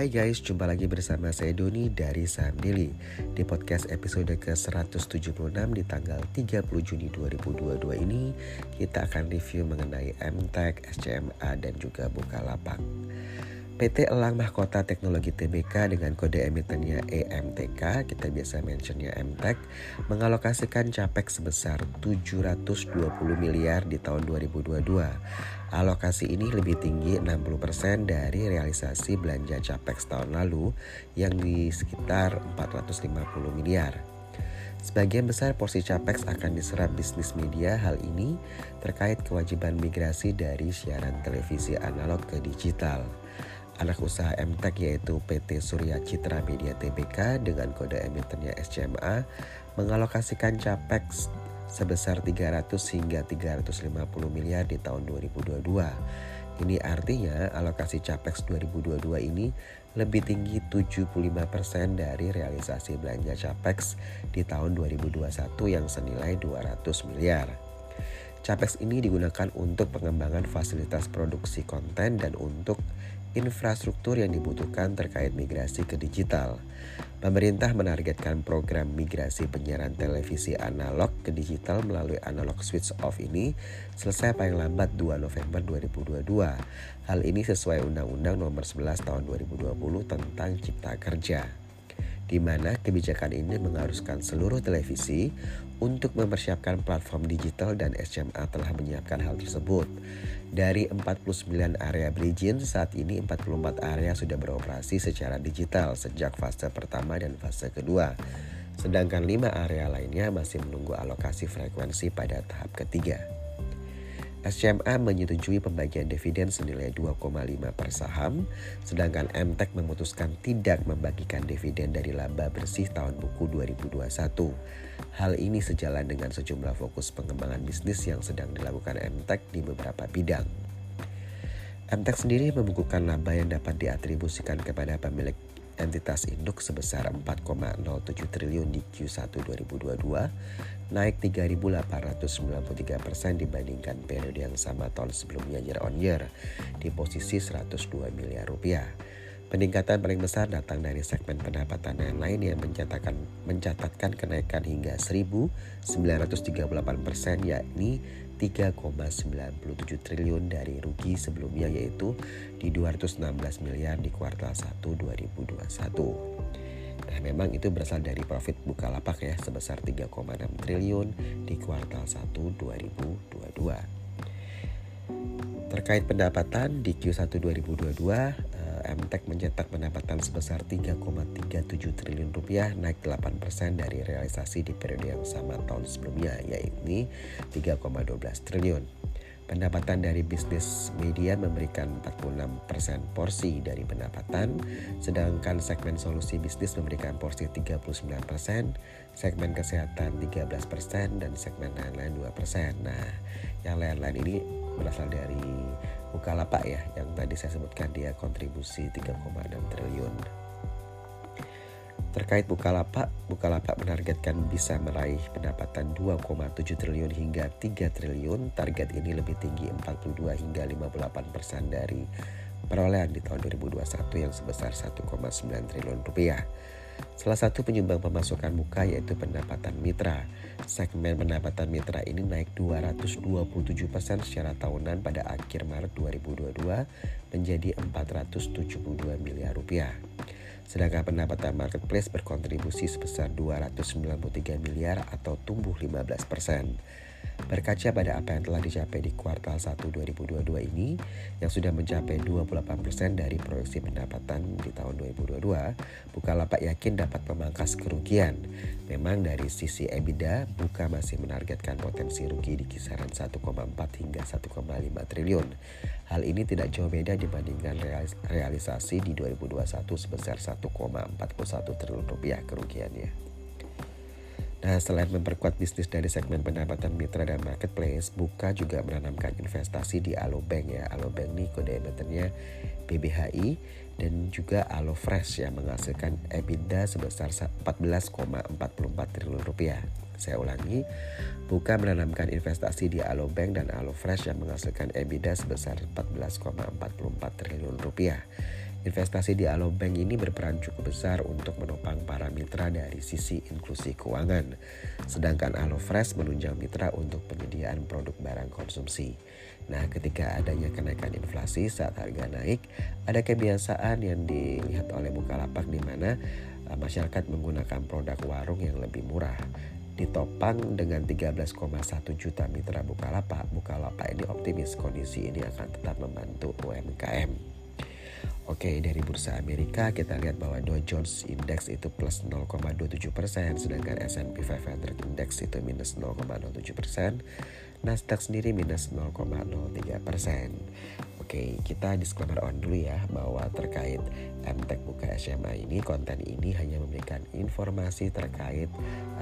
Hai guys, jumpa lagi bersama saya Doni dari Saham Daily. Di podcast episode ke-176 di tanggal 30 Juni 2022 ini Kita akan review mengenai MTEK, SCMA, dan juga Bukalapak PT Elang Mahkota Teknologi TBK dengan kode emitennya EMTK, kita biasa mentionnya MTEK, mengalokasikan capex sebesar 720 miliar di tahun 2022. Alokasi ini lebih tinggi 60% dari realisasi belanja capex tahun lalu yang di sekitar 450 miliar. Sebagian besar porsi capex akan diserap bisnis media hal ini terkait kewajiban migrasi dari siaran televisi analog ke digital anak usaha MTEK yaitu PT Surya Citra Media Tbk dengan kode emitennya SCMA mengalokasikan capex sebesar 300 hingga 350 miliar di tahun 2022. Ini artinya alokasi capex 2022 ini lebih tinggi 75% dari realisasi belanja capex di tahun 2021 yang senilai 200 miliar. Capex ini digunakan untuk pengembangan fasilitas produksi konten dan untuk infrastruktur yang dibutuhkan terkait migrasi ke digital. Pemerintah menargetkan program migrasi penyiaran televisi analog ke digital melalui analog switch off ini selesai paling lambat 2 November 2022. Hal ini sesuai Undang-Undang Nomor 11 Tahun 2020 tentang Cipta Kerja di mana kebijakan ini mengharuskan seluruh televisi untuk mempersiapkan platform digital dan SCMA telah menyiapkan hal tersebut. Dari 49 area bridging, saat ini 44 area sudah beroperasi secara digital sejak fase pertama dan fase kedua. Sedangkan 5 area lainnya masih menunggu alokasi frekuensi pada tahap ketiga. SCMA menyetujui pembagian dividen senilai 2,5 per saham, sedangkan MTEK memutuskan tidak membagikan dividen dari laba bersih tahun buku 2021. Hal ini sejalan dengan sejumlah fokus pengembangan bisnis yang sedang dilakukan MTEK di beberapa bidang. MTEK sendiri membukukan laba yang dapat diatribusikan kepada pemilik entitas induk sebesar 4,07 triliun di Q1 2022, naik 3.893 persen dibandingkan periode yang sama tahun sebelumnya year on year di posisi 102 miliar rupiah. Peningkatan paling besar datang dari segmen pendapatan yang lain yang mencatatkan, mencatatkan kenaikan hingga 1.938 persen yakni 3,97 triliun dari rugi sebelumnya yaitu di 216 miliar di kuartal 1 2021. Nah memang itu berasal dari profit Bukalapak ya sebesar 3,6 triliun di kuartal 1 2022. Terkait pendapatan di Q1 2022 MTEK mencetak pendapatan sebesar 3,37 triliun rupiah naik 8% dari realisasi di periode yang sama tahun sebelumnya yaitu 3,12 triliun. Pendapatan dari bisnis media memberikan 46% porsi dari pendapatan, sedangkan segmen solusi bisnis memberikan porsi 39%, segmen kesehatan 13%, dan segmen lain-lain 2%. Nah, yang lain-lain ini berasal dari Bukalapak ya yang tadi saya sebutkan dia kontribusi 3,6 triliun. Terkait Bukalapak, Bukalapak menargetkan bisa meraih pendapatan 2,7 triliun hingga 3 triliun. Target ini lebih tinggi 42 hingga 58 persen dari perolehan di tahun 2021 yang sebesar 1,9 triliun rupiah. Salah satu penyumbang pemasukan muka yaitu pendapatan mitra. Segmen pendapatan mitra ini naik 227% secara tahunan pada akhir Maret 2022 menjadi 472 miliar rupiah. Sedangkan pendapatan marketplace berkontribusi sebesar 293 miliar atau tumbuh 15 persen. Berkaca pada apa yang telah dicapai di kuartal 1 2022 ini yang sudah mencapai 28% dari proyeksi pendapatan di tahun 2022, Bukalapak yakin dapat memangkas kerugian. Memang dari sisi EBITDA, Buka masih menargetkan potensi rugi di kisaran 1,4 hingga 1,5 triliun. Hal ini tidak jauh beda dibandingkan realisasi di 2021 sebesar 1,41 triliun rupiah kerugiannya. Nah, selain memperkuat bisnis dari segmen pendapatan mitra dan marketplace, Buka juga menanamkan investasi di Alobank ya. Alobank ini kode emitennya BBHI dan juga Alofresh yang menghasilkan EBITDA sebesar 14,44 triliun rupiah. Saya ulangi, Buka menanamkan investasi di Alobank dan Alofresh yang menghasilkan EBITDA sebesar 14,44 triliun rupiah. Investasi di Alobank ini berperan cukup besar untuk menopang para mitra dari sisi inklusi keuangan. Sedangkan Alofresh menunjang mitra untuk penyediaan produk barang konsumsi. Nah, ketika adanya kenaikan inflasi saat harga naik, ada kebiasaan yang dilihat oleh Bukalapak di mana uh, masyarakat menggunakan produk warung yang lebih murah. Ditopang dengan 13,1 juta mitra Bukalapak, Bukalapak ini optimis kondisi ini akan tetap membantu UMKM. Oke, dari bursa Amerika kita lihat bahwa Dow Jones Index itu plus 0,27 persen, sedangkan S&P 500 Index itu minus 0,07 persen, Nasdaq sendiri minus 0,03 persen. Oke, kita disclaimer on dulu ya bahwa terkait MTech Buka SMA ini konten ini hanya memberikan informasi terkait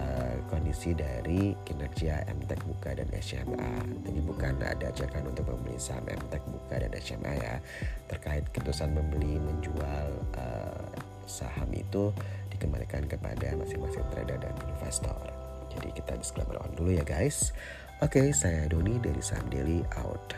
uh, kondisi dari kinerja MTech Buka dan SMA. Jadi bukan ada ajakan untuk membeli saham MTech Buka dan SMA ya. Terkait keputusan membeli menjual uh, saham itu dikembalikan kepada masing-masing trader dan investor. Jadi kita disclaimer on dulu ya guys. Oke, saya Doni dari Saham Daily out.